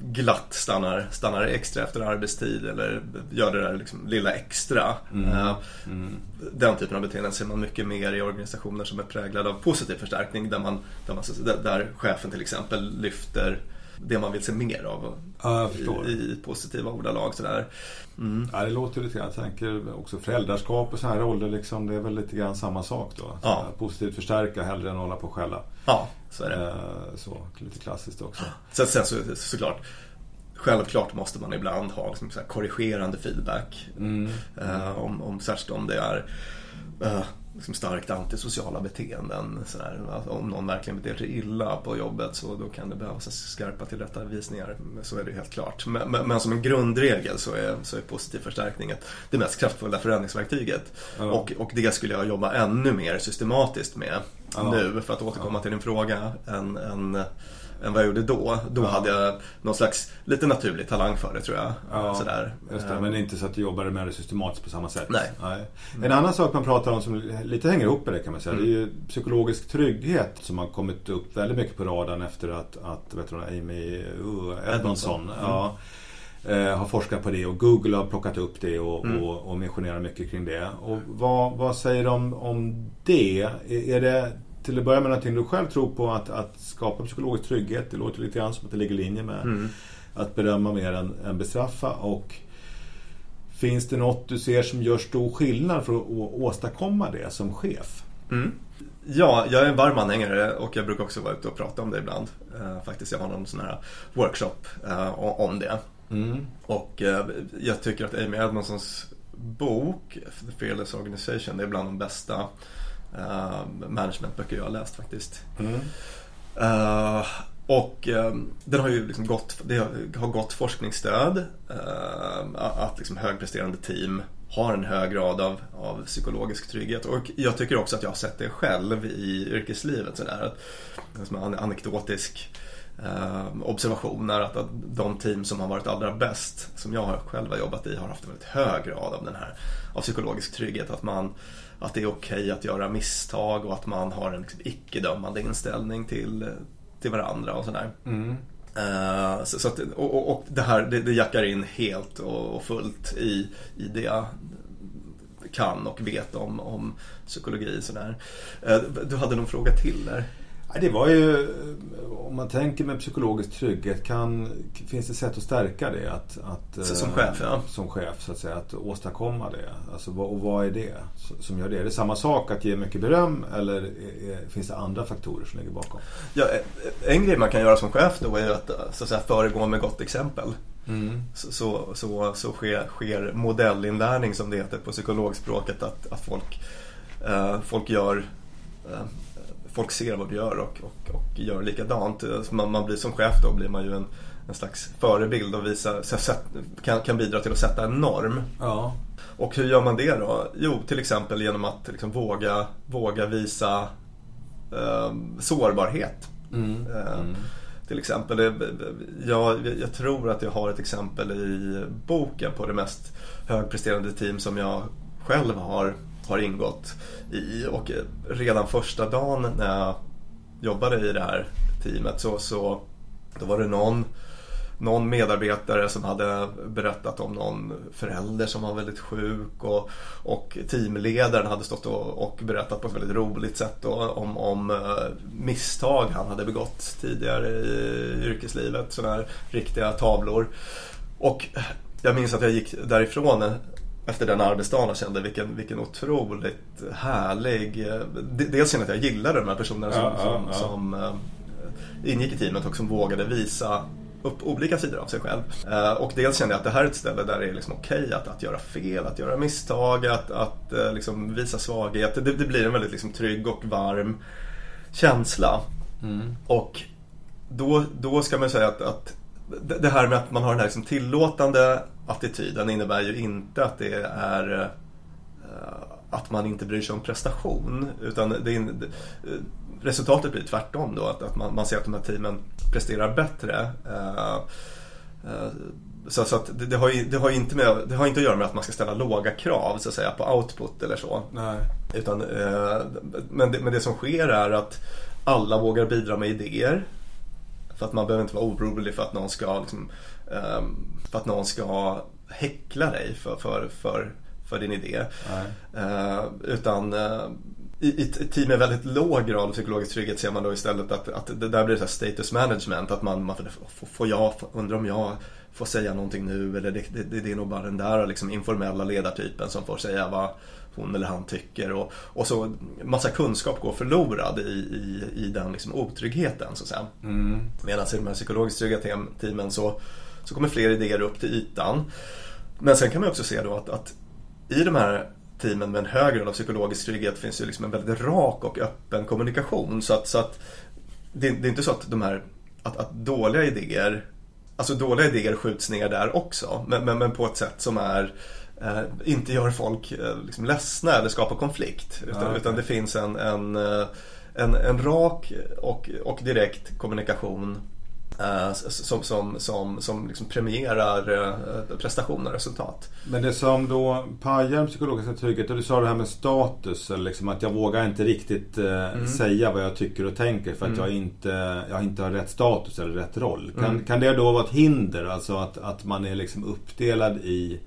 glatt stannar, stannar extra efter arbetstid eller gör det där liksom lilla extra. Mm. Eh, mm. Den typen av beteenden ser man mycket mer i organisationer som är präglade av positiv förstärkning där, man, där, man, där chefen till exempel lyfter det man vill se mer av ja, i, i, positiva ordalag. Sådär. Mm. Ja, det låter lite grann, jag tänker också föräldraskap och sådana här roller, liksom, det är väl lite grann samma sak då. Ja. Positivt förstärka hellre än hålla på och skälla. Ja, så är det. Eh, så, lite klassiskt också. Sen, sen så, såklart Självklart måste man ibland ha liksom, korrigerande feedback. Mm. Uh, om, om, särskilt om det är uh, liksom starkt antisociala beteenden. Sådär. Om någon verkligen beter sig illa på jobbet så då kan det behövas skarpa tillrättavisningar. Så är det helt klart. Men, men, men, som en grundregel så är, så är positiv förstärkning det mest kraftfulla förändringsverktyget. Ja. Och, och det skulle jag jobba ännu mer systematiskt med ja. nu för att återkomma ja. till din fråga. En, en, än vad jag gjorde då. Då ja. hade jag någon slags lite naturlig talang för det tror jag. Ja, Sådär. Det, men inte så att du jobbade med det systematiskt på samma sätt. Nej. Nej. En annan sak man pratar om som lite hänger ihop med det kan man säga. Mm. Det är ju psykologisk trygghet som har kommit upp väldigt mycket på radarn efter att, att vet du, Amy uh, Edmondson mm. ja, eh, har forskat på det och Google har plockat upp det och, mm. och, och missionerar mycket kring det. Och vad, vad säger de om det? Är det till att börja med någonting du själv tror på att, att skapa psykologisk trygghet. Det låter lite grann som att det ligger i linje med mm. att berömma mer än, än bestraffa. Och Finns det något du ser som gör stor skillnad för att åstadkomma det som chef? Mm. Ja, jag är en varm anhängare och jag brukar också vara ute och prata om det ibland. Uh, faktiskt, jag har någon sån här workshop uh, om det. Mm. Och uh, jag tycker att Amy Edmondsons bok The Fearless Organization det är bland de bästa uh, managementböcker jag har läst faktiskt. Mm. Uh, och um, den har ju liksom gått, det har gått forskningsstöd uh, att liksom högpresterande team har en hög grad av, av psykologisk trygghet. Och jag tycker också att jag har sett det själv i yrkeslivet. Sådär, att, som en anekdotisk eh, observation är att, att de team som har varit allra bäst, som jag själv har jobbat i, har haft en väldigt hög grad av den här av psykologisk trygghet. Att man att det är okej okay att göra misstag och att man har en liksom, icke-dömande inställning till, till varandra och sådär. Mm. Uh, så, så att, och, och, det här det, det jackar in helt och, och fullt i, i det kan och vet om, om psykologi. Sådär. Uh, du hade någon fråga till där? Det var ju, om man tänker med psykologisk trygghet, kan, finns det sätt att stärka det? Att, att, som chef, ja. Som chef, så att säga. Att åstadkomma det. Alltså, och vad är det som gör det? Är det samma sak att ge mycket beröm eller är, finns det andra faktorer som ligger bakom? Ja, en grej man kan göra som chef då är att, så att säga, föregå med gott exempel. Mm. Så, så, så, så sker, sker modellinlärning som det heter på psykologspråket. Att, att folk, eh, folk gör eh, folk ser vad du gör och, och, och gör likadant. Man, man blir som chef då blir man ju en, en slags förebild och visa, kan, kan bidra till att sätta en norm. Ja. Och hur gör man det då? Jo, till exempel genom att liksom våga, våga visa eh, sårbarhet. Mm. Eh, mm. Till exempel, jag, jag tror att jag har ett exempel i boken på det mest högpresterande team som jag själv har har ingått i. Och redan första dagen när jag jobbade i det här teamet så, så då var det någon, någon medarbetare som hade berättat om någon förälder som var väldigt sjuk och, och teamledaren hade stått och, och berättat på ett väldigt roligt sätt då, om, om eh, misstag han hade begått tidigare i yrkeslivet. Sådana här riktiga tavlor. Och jag minns att jag gick därifrån efter den arbetsdagen och kände vilken, vilken otroligt härlig... Eh, dels kände jag att jag gillade de här personerna som, ja, som, ja. som uh, ingick i teamet och som vågade visa upp olika sidor av sig själv. Uh, och dels kände jag att det här är ett ställe där det är liksom okej att, att göra fel, att göra misstag, att, att uh, liksom visa svaghet. Det, det, blir en väldigt liksom trygg och varm känsla. Mm. Och då, då ska man säga att, att det här med att man har den här liksom tillåtande attityden innebär ju inte att det är eh, att man inte bryr sig om prestation. Utan det är, resultatet blir tvärtom då, att, att man, man ser att de här teamen presterar bättre. Uh, så, så det, det, har ju, det, har inte med, det har inte att göra med att man ska ställa låga krav så att säga på output eller så. Nej. Utan, eh, men, det, men det som sker är att alla vågar bidra med idéer. För att man behöver inte vara orolig för att någon ska, liksom, eh, för att någon ska häckla dig för, för, för, för din idé. Eh, utan eh, i, ett team med väldigt låg grad av psykologisk trygghet ser man då istället att, att det där blir så status management. Att man, man får, får jag, undrar om jag får säga någonting nu eller det, det, det är nog bara den där liksom informella ledartypen som får säga vad hon eller han tycker. Och, och så massa kunskap går förlorad i, i, i den liksom otryggheten så att säga. Mm. Medan i de här psykologiskt trygga teamen så, så kommer fler idéer upp till ytan. Men sen kan man också se då att, att i de här teamen med en hög grad av psykologisk trygghet finns ju liksom en väldigt rak och öppen kommunikation. Så att, så att det, det är inte så att de här att, att, dåliga idéer Alltså dåliga idéer skjuts ner där också men, men, men på ett sätt som är eh, inte gör folk eh, liksom ledsna eller skapar konflikt. Utan, ja, okay. utan det finns en, en, eh, en, en rak och, och direkt kommunikation som, som, som, som liksom premierar eh, prestation och resultat. Men det som då pajar den psykologiska tryggheten, du sa det här med status, eller liksom att jag vågar inte riktigt eh, mm. säga vad jag tycker och tänker för att mm. jag, inte, jag inte har rätt status eller rätt roll. Kan, mm. kan det då vara ett hinder? Alltså att, att man är liksom uppdelad i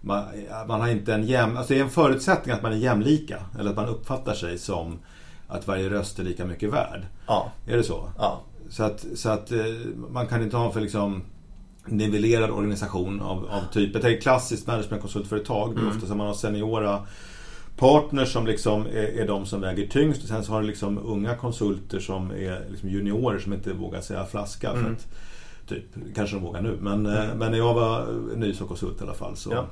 man, man har inte en jäm, alltså det är en förutsättning att man är jämlika. Eller att man uppfattar sig som att varje röst är lika mycket värd. Ja. Är det så? Ja. Så att, så att eh, man kan inte ha för liksom nivellerad organisation av, av typ. Ett klassiskt managementkonsultföretag. Det är mm. ofta som man har seniora partners som liksom är, är de som väger tyngst. Och sen så har du liksom unga konsulter som är liksom juniorer som inte vågar säga flaska. Mm. För att, typ, kanske de vågar nu. Men, eh, mm. men när jag var ny som konsult i alla fall så ja.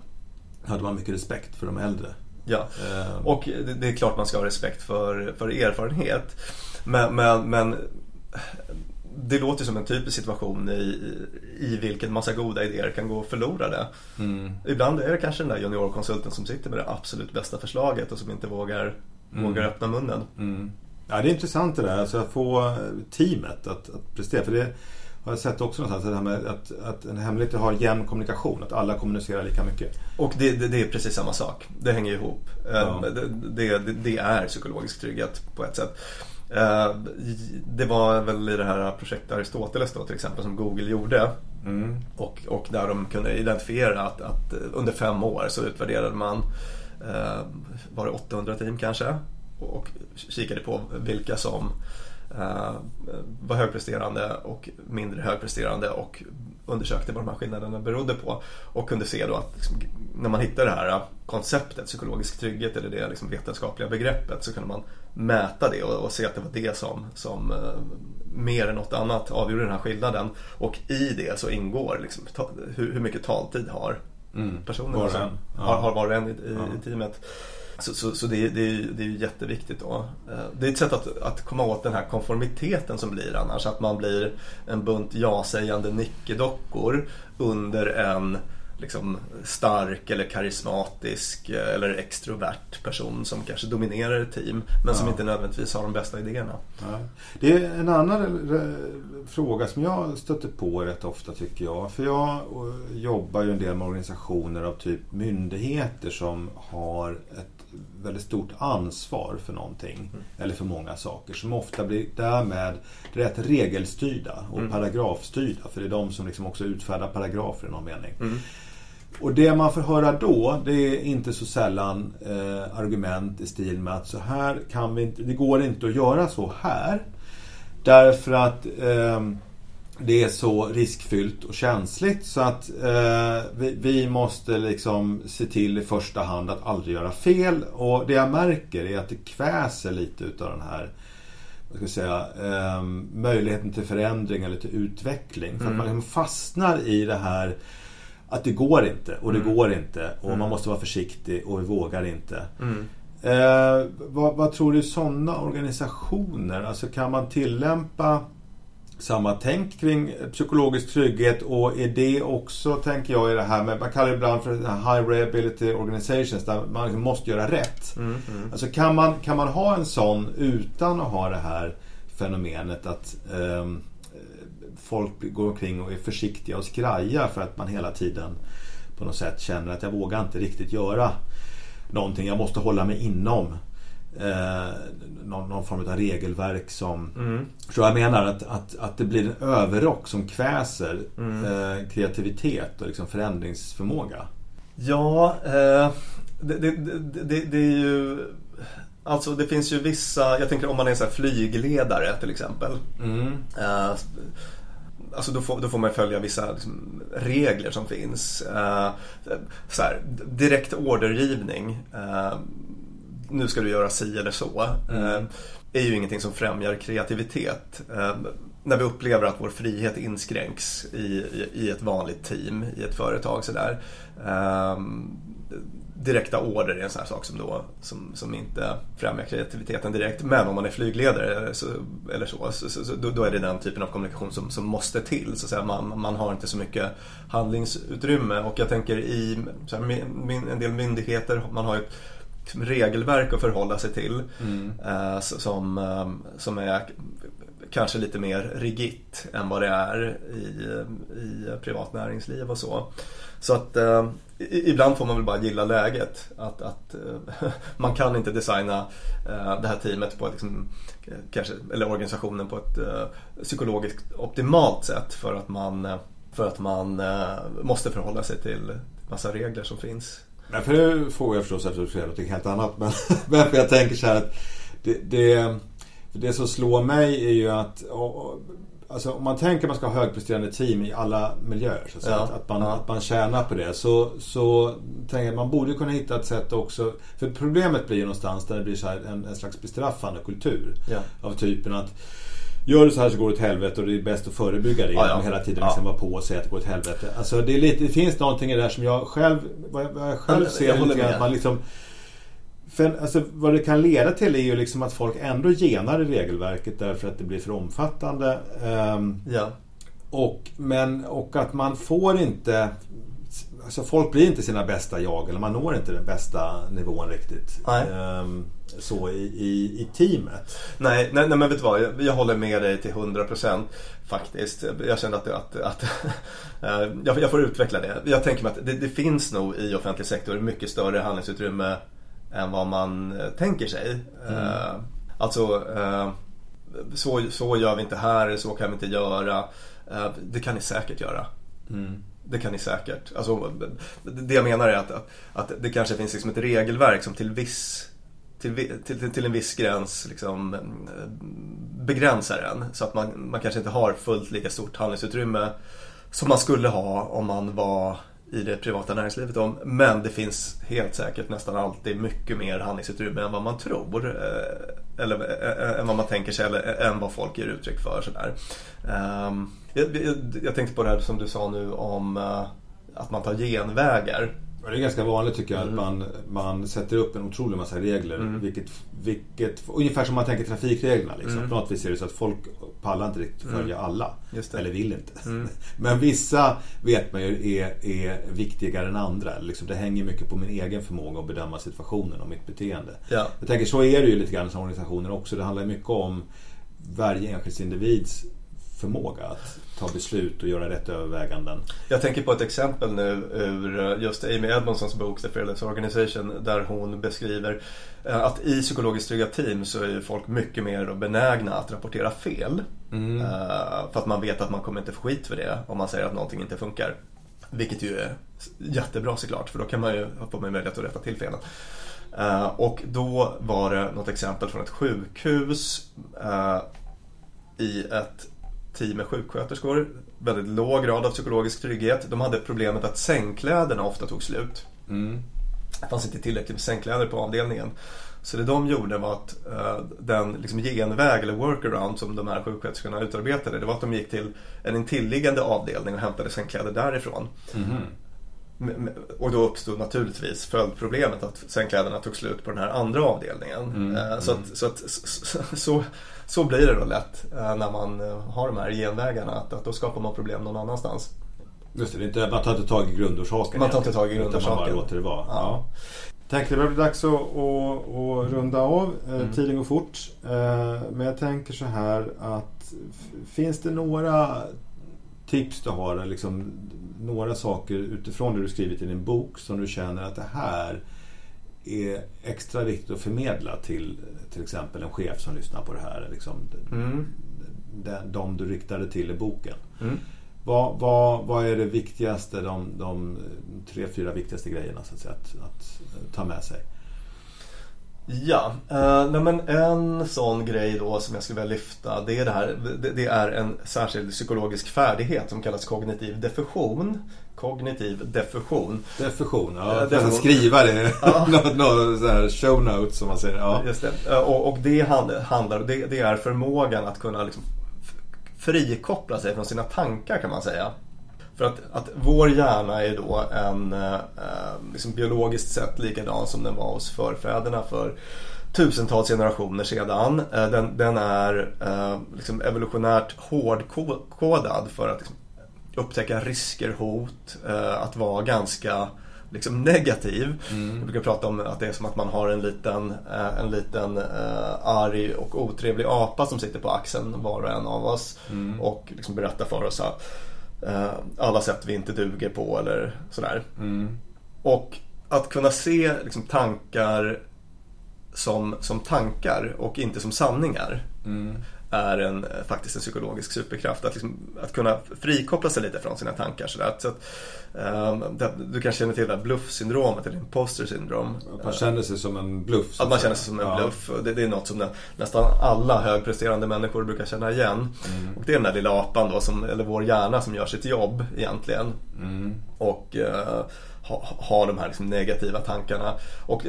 hade man mycket respekt för de äldre. Ja, uh, och det, det, är klart man ska ha respekt för, för erfarenhet. Men, men, men det låter som en typisk situation i, i vilken massa goda idéer kan gå förlorade. Mm. Ibland är det kanske den där juniorkonsulten som sitter med det absolut bästa förslaget och som inte vågar, mm. vågar öppna munnen. Mm. Ja, det är intressant det där, alltså att få teamet att, att prestera. För det har jag sett också någonstans, det här med att, att en hemlighet har jämn kommunikation, att alla kommunicerar lika mycket. Och det, det, det är precis samma sak, det hänger ihop. Ja. Det, det, det är psykologisk trygghet på ett sätt. Eh, det var väl i det här projektet Aristoteles då till exempel som Google gjorde. Mm. Och, och där de kunde identifiera att, att under fem år så utvärderade man eh, var det 800 team kanske och kikade på vilka som eh, var högpresterande och mindre högpresterande och undersökte vad de här skillnaderna berodde på och kunde se då att liksom, när man hittade det här konceptet psykologisk trygghet eller det liksom vetenskapliga begreppet så kunde man mäta det och, och se att det var det som, som uh, mer än något annat avgjorde den här skillnaden och i det så ingår liksom, ta, hur, hur, mycket taltid har mm. personen var som, ja. har, har var och en i, i, ja. i teamet. Så, så, så det, det, är, det är jätteviktigt då. Eh, det är ett sätt att, att komma åt den här konformiteten som blir annars. Att man blir en bunt ja-sägande nickedockor under en liksom stark eller karismatisk eh, eller extrovert person som kanske dominerar ett team men ja. som inte nödvändigtvis har de bästa idéerna. Ja. Det är en annan fråga som jag stöter på rätt ofta tycker jag. För jag eh, jobbar ju en del med organisationer av typ myndigheter som har ett väldigt stort ansvar för någonting. Mm. Eller för många saker. Som ofta blir därmed rätt regelstyrda och mm. paragrafstyrda. För det är de som liksom också utfärdar paragrafer i någon mening. Mm. Och det man får höra då, det är inte så sällan eh, argument i stil med att så här kan vi inte, det går inte att göra så här. Därför att eh, det är så riskfyllt och känsligt så att eh, vi, vi, måste liksom se till i första hand att aldrig göra fel. Och det jag märker är att det kväser lite utav den här vad ska jag säga, eh, möjligheten till förändring eller till utveckling. För mm. att man liksom fastnar i det här att det går inte och det mm. går inte och mm. man måste vara försiktig och vi vågar inte. Mm. Eh, vad, vad, tror du sådana organisationer, alltså kan man tillämpa samma tänk kring psykologisk trygghet och är det också, tänker jag, i det här med, man kallar det ibland för high reliability organizations där man liksom måste göra rätt. Mm, mm. Alltså kan man, kan man ha en sån utan att ha det här fenomenet att um, folk går omkring och är försiktiga och skraja för att man hela tiden på något sätt känner att jag vågar inte riktigt göra någonting. Jag måste hålla mig inom eh, någon, någon, form av regelverk som... Mm. Så jag menar att, att, att det blir en överrock som kväser mm. eh, kreativitet och liksom förändringsförmåga. Ja, eh, det, det, det, det, är ju... Alltså det finns ju vissa, jag tänker om man är så flygledare till exempel. Mm. Eh, alltså då får, då får man följa vissa liksom, regler som finns. Uh, så här, direkt ordergivning. Uh, nu ska du göra si eller så. Mm. Uh, är ju ingenting som främjar kreativitet. när vi upplever att vår frihet inskränks i, i, i ett vanligt team, i ett företag sådär direkta order är en sån här sak som, då, som, som inte främjar kreativiteten direkt. Men om man är flygledare så, eller så, så, så, så då, är det den typen av kommunikation som, som måste till. Så att. Man, man har inte så mycket handlingsutrymme och jag tänker i här, min, en del myndigheter, man har ju regelverk att förhålla sig till mm. eh, som, eh, som är kanske lite mer rigitt än vad det är i, i privat näringsliv och så. Så att eh, ibland får man väl bara gilla läget. Att, att eh, man kan inte designa eh, det här teamet på ett, liksom, kanske, eller organisationen på ett eh, psykologiskt optimalt sätt för att man, eh, för att man eh, måste förhålla sig till massa regler som finns. Nej, för det får jag förstås eftersom du säger något helt annat. Men, men jag tänker så här att det, det, det som slår mig är ju att Alltså om man tänker att man ska ha högpresterande team i alla miljöer. Så att, ja. att, man, ja. att man tjänar på det. Så, så tänker jag man borde kunna hitta ett sätt också. För problemet blir ju någonstans där det blir så en, en slags bestraffande kultur. Ja. Av typen att Gör du så här så går det åt helvete och det är bäst att förebygga det genom ja, hela tiden liksom vara på och säga att det går åt helvete. Alltså det, är lite, det finns någonting i det där som jag själv, vad jag själv ser lite grann, att man liksom för alltså, vad det kan leda till är ju liksom att folk ändå genar i regelverket därför att det blir för omfattande. Um, ja. och, men, och att man får inte Alltså folk blir inte sina bästa jag eller man når inte den bästa nivån riktigt. Um, så i, i, i, teamet. Nej, nej, nej, men vet du vad? Jag, jag håller med dig till 100% faktiskt. Jag känner att, att, att eh, jag, jag, får utveckla det. Jag tänker mig att det, det, finns nog i offentlig sektor mycket större handlingsutrymme än vad man eh, tänker sig. Mm. Uh, alltså, uh, så, så gör vi inte här, så kan vi inte göra. Det kan ni säkert göra. Mm. Det kan ni säkert. Alltså, det jag menar är att, att, att det kanske finns liksom ett regelverk som till viss till, till, till en viss gräns liksom, eh, begränsar en. Så att man, man kanske inte har fullt lika stort handlingsutrymme som man skulle ha om man var i det privata näringslivet om. Men det finns helt säkert nästan alltid mycket mer handlingsutrymme än vad man tror. Eh, eller eh, än vad man tänker sig eller eh, än vad folk ger uttryck för. Sådär. Ehm, jag, jag, jag tänkte på det här som du sa nu om att man tar genvägar. Det är ganska vanligt tycker jag mm. att man, man sätter upp en otrolig massa regler. Mm. Vilket, vilket, ungefär som man tänker trafikreglerna. Liksom. Mm. På något vis är det så att folk pallar inte riktigt mm. följa alla. Eller vill inte. Mm. Men vissa vet man ju är, är viktigare än andra. Liksom, det hänger mycket på min egen förmåga att bedöma situationen och mitt beteende. Ja. Jag tänker så är det ju lite grann som organisationer också. Det handlar mycket om varje enskild individs förmåga att ta beslut och göra rätt överväganden. Jag tänker på ett exempel nu ur just Amy Edmondsons bok The Fearless Organization där hon beskriver eh, att i psykologiskt trygga team så är folk mycket mer benägna att rapportera fel. Mm. Eh, för att man vet att man kommer inte få skit för det om man säger att någonting inte funkar. Vilket ju är jättebra såklart för då kan man ju få möjlighet att rätta till felen. Eh, och då var det något exempel från ett sjukhus i ett team med sjuksköterskor. Väldigt låg grad av psykologisk trygghet. De hade problemet att sängkläderna ofta tog slut. Mm. Det fanns inte tillräckligt med sängkläder på avdelningen. Så det de gjorde var att uh, den liksom, genväg eller workaround som de här sjuksköterskorna utarbetade det var att de gick till en intilliggande avdelning och hämtade sängkläder därifrån. Mm. Och då uppstod naturligtvis följdproblemet att sängkläderna tog slut på den här andra avdelningen. Mm. Uh, så, att, så, att, så, så, så blir det då lätt eh, när man eh, har de här genvägarna. Att, att då skapar man problem någon annanstans. Just det, det inte, man tar inte tag i grundorsaken. Man tar inte tag i grundorsaken. man bara låter det vara. Ja. Ja. Tänkte det börjar bli dags att, att, att runda av. Eh, mm. Tiden går fort. Men jag tänker så här att finns det några tips du har? Liksom, några saker utifrån det du skrivit i din bok som du känner att det här är extra viktigt att förmedla till till exempel en chef som lyssnar på det här. Liksom, mm. de, de du riktade till i boken. Mm. Vad, vad, vad är det viktigaste, de, de tre, fyra viktigaste grejerna så att, säga, att, att ta med sig? Ja, eh, nej men en sån grej då som jag skulle vilja lyfta det är det här. Det, det, är en särskild psykologisk färdighet som kallas kognitiv diffusion. Kognitiv diffusion. Diffusion, ja. Uh, diffusion. skriva det. Ja. Något show notes som man säger. Ja. Just det. Uh, och, och, det handlar, det, det är förmågan att kunna liksom frikoppla sig från sina tankar kan man säga. För att, att vår hjärna är då en eh, liksom biologiskt sett likadan som den var hos förfäderna för tusentals generationer sedan. Eh, den, den är eh, liksom evolutionärt hårdkodad för att liksom, upptäcka risker, hot, eh, att vara ganska liksom negativ. Mm. Jag brukar prata om att det är som att man har en liten, eh, en liten uh, arg och otrevlig apa som sitter på axeln var och en av oss. Mm. Och liksom berättar för oss uh, alla sätt vi inte duger på eller sådär. Mm. Och att kunna se liksom, tankar som, som tankar och inte som sanningar. Mm är en, faktiskt en psykologisk superkraft. Att, liksom, att kunna frikoppla sig lite från sina tankar. Så att, så att, um, du kanske känner till det här bluffsyndromet eller imposter syndrom. Att man känner sig som en bluff. Att man känner sig som en ja. bluff. Det, det, är något som nästan alla högpresterande människor brukar känna igen. Mm. Och det är den där lilla apan då, som, eller vår hjärna som gör sitt jobb egentligen. Mm. Och uh, ha, ha de här liksom negativa tankarna. Och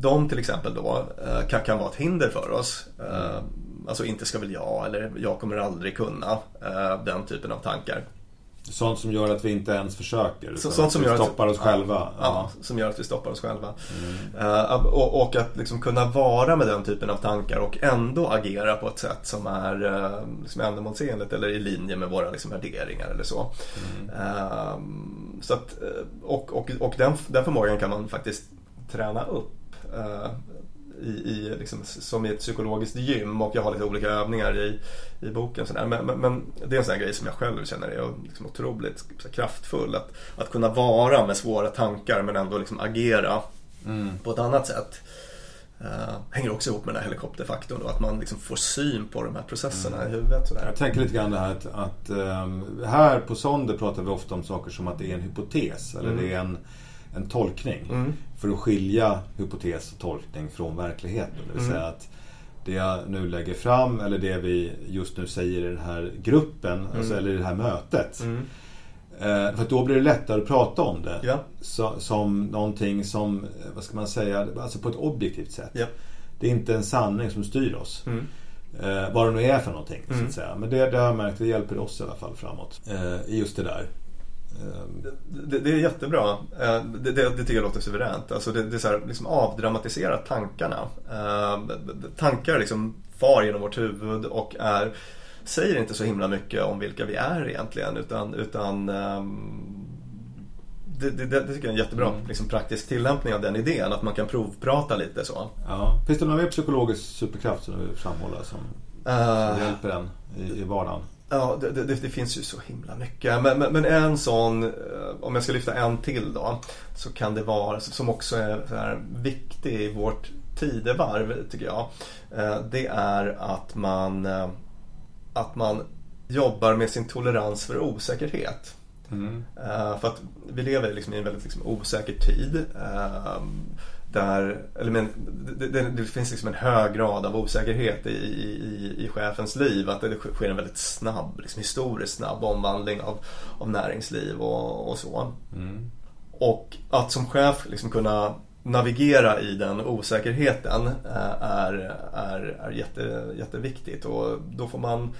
de till exempel då uh, kan, kan vara ett hinder för oss. Uh, alltså inte ska väl jag eller jag kommer aldrig kunna. Eh, den typen av tankar. Sånt som gör att vi inte ens försöker. Så, sånt som gör stoppar att, oss själva. Ja, ja, som gör att vi stoppar oss själva. Mm. Uh, och, och, att liksom kunna vara med den typen av tankar och ändå agera på ett sätt som är uh, liksom ändamålsenligt eller i linje med våra liksom, värderingar eller så. Mm. Uh, så att, och och, och den, den förmågan kan man faktiskt träna upp i, i liksom, som i ett psykologiskt gym och jag har lite olika övningar i, i boken. Sådär. Men, men, men, det är en sån grej som jag själv känner är liksom otroligt kraftfull. Att, att kunna vara med svåra tankar men ändå liksom agera mm. på ett annat sätt. Uh, hänger också ihop med den här helikopterfaktorn då, att man liksom får syn på de här processerna mm. i huvudet. Sådär. Jag tänker lite grann det här att, att um, här på Sonder pratar vi ofta om saker som att det är en hypotes eller mm. det är en en tolkning. Mm. För att skilja hypotes och tolkning från verkligheten. Det vill mm. säga att det jag nu lägger fram eller det vi just nu säger i den här gruppen, mm. alltså, eller i det här mötet. Mm. Eh, för då blir det lättare att prata om det. Ja. Så, som någonting som, vad ska man säga, alltså på ett objektivt sätt. Ja. Det är inte en sanning som styr oss. Mm. Eh, vad det nu är för någonting. Så att mm. säga. Men det, det har jag märkt, det hjälper oss i alla fall framåt. Eh, I just det där. Det, det, är jättebra. Eh, det, det, det tycker jag låter suveränt. Alltså det, är så här, liksom avdramatisera tankarna. Eh, tankar liksom far genom vårt huvud och är, säger inte så himla mycket om vilka vi är egentligen. Utan, utan ehm, det, det, det, tycker jag är en jättebra mm. liksom, praktisk tillämpning av den idén. Att man kan provprata lite så. Ja. Finns det någon mer psykologisk superkraft som du vill framhålla som, uh, som hjälper en i, i vardagen? Ja, det, det, finns ju så himla mycket. Men, men, men, en sån, eh, om jag ska lyfta en till då, så kan det vara, som också är viktig i vårt tidevarv tycker jag. Eh, det är att man, att man jobbar med sin tolerans för osäkerhet. Mm. För att vi lever liksom i en väldigt liksom osäker tid där, eller men, det, det, det, finns liksom en hög grad av osäkerhet i, i, i chefens liv. Att det sker en väldigt snabb, liksom historiskt snabb omvandling av, av näringsliv och, och så. Mm. Och att som chef liksom kunna navigera i den osäkerheten eh, är, är, är jätte, jätteviktigt. Och då får man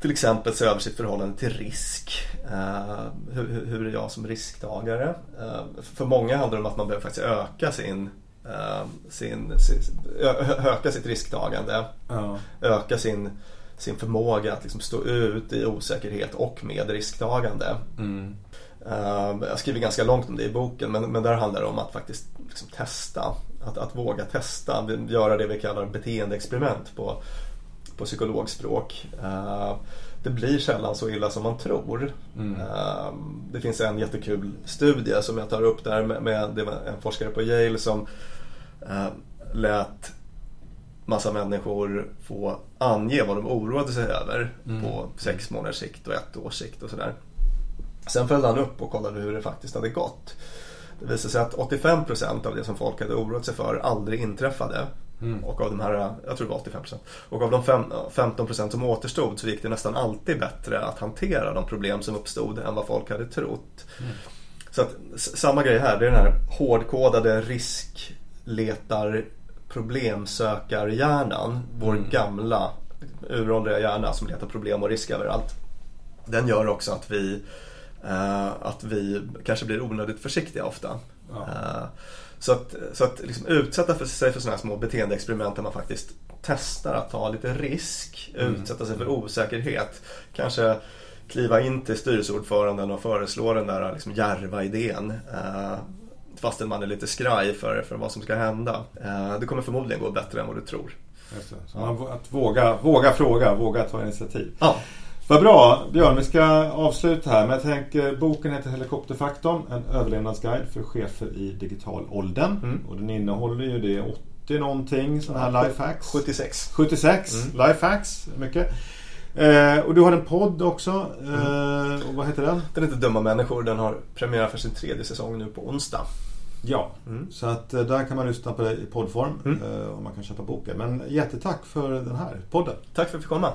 till exempel se över sitt förhållande till risk. Uh, hur, hur, är jag som risktagare? Uh, för många handlar det om att man behöver faktiskt öka sin, sin, sin öka sitt risktagande. Ja. Öka sin, sin förmåga att liksom stå ut i osäkerhet och med risktagande. Mm. Jag skriver ganska långt om det i boken men, men där handlar det om att faktiskt liksom testa. Att, att våga testa, göra det vi kallar beteendeexperiment på, på psykologspråk. Uh, det blir sällan så illa som man tror. Mm. Det finns en jättekul studie som jag tar upp där med, med en forskare på Yale som lät massa människor få ange vad de oroade sig över mm. på sex månaders sikt och ett års sikt och sådär. Sen följde han upp och kollade hur det faktiskt hade gått. Det visade sig att 85% av det som folk hade oroat sig för aldrig inträffade. Mm. Och av de här, jag tror det var 85%. Och av de 15% som återstod så gick det nästan alltid bättre att hantera de problem som uppstod än vad folk hade trott. Mm. Så att, samma grej här, det är den här hårdkodade riskletar problemsökarhjärnan. Vår mm. gamla uråldriga hjärna som letar problem och risk överallt. Den gör också att vi, att vi kanske blir onödigt försiktiga ofta. Ja. Uh, så att, så att liksom utsätta för sig för sådana här små beteendeexperiment där man faktiskt testar att ta lite risk, mm. utsätta sig för osäkerhet. Kanske kliva in till styrelseordföranden och föreslå den där liksom djärva idén. Uh, fastän man är lite skraj för, för vad som ska hända. Det kommer förmodligen gå bättre än vad du tror. Så man, att våga, våga fråga, våga ta initiativ. Ja. Vad bra Björn, vi ska avsluta här. Men jag tänker, boken heter Helikopterfaktorn. En överlevnadsguide för chefer i digital åldern. Mm. Och den innehåller ju det 80 någonting sådana här lifehacks. 76. 76 mm. lifehacks, mycket. Eh, och du har en podd också. Eh, mm. och vad heter den? Den heter Dumma människor. Den har premiär för sin tredje säsong nu på onsdag. Ja, mm. så att eh, där kan man lyssna på det i poddform mm. Eh, och man kan köpa boken. Men jättetack för den här podden. Tack för att jag fick komma.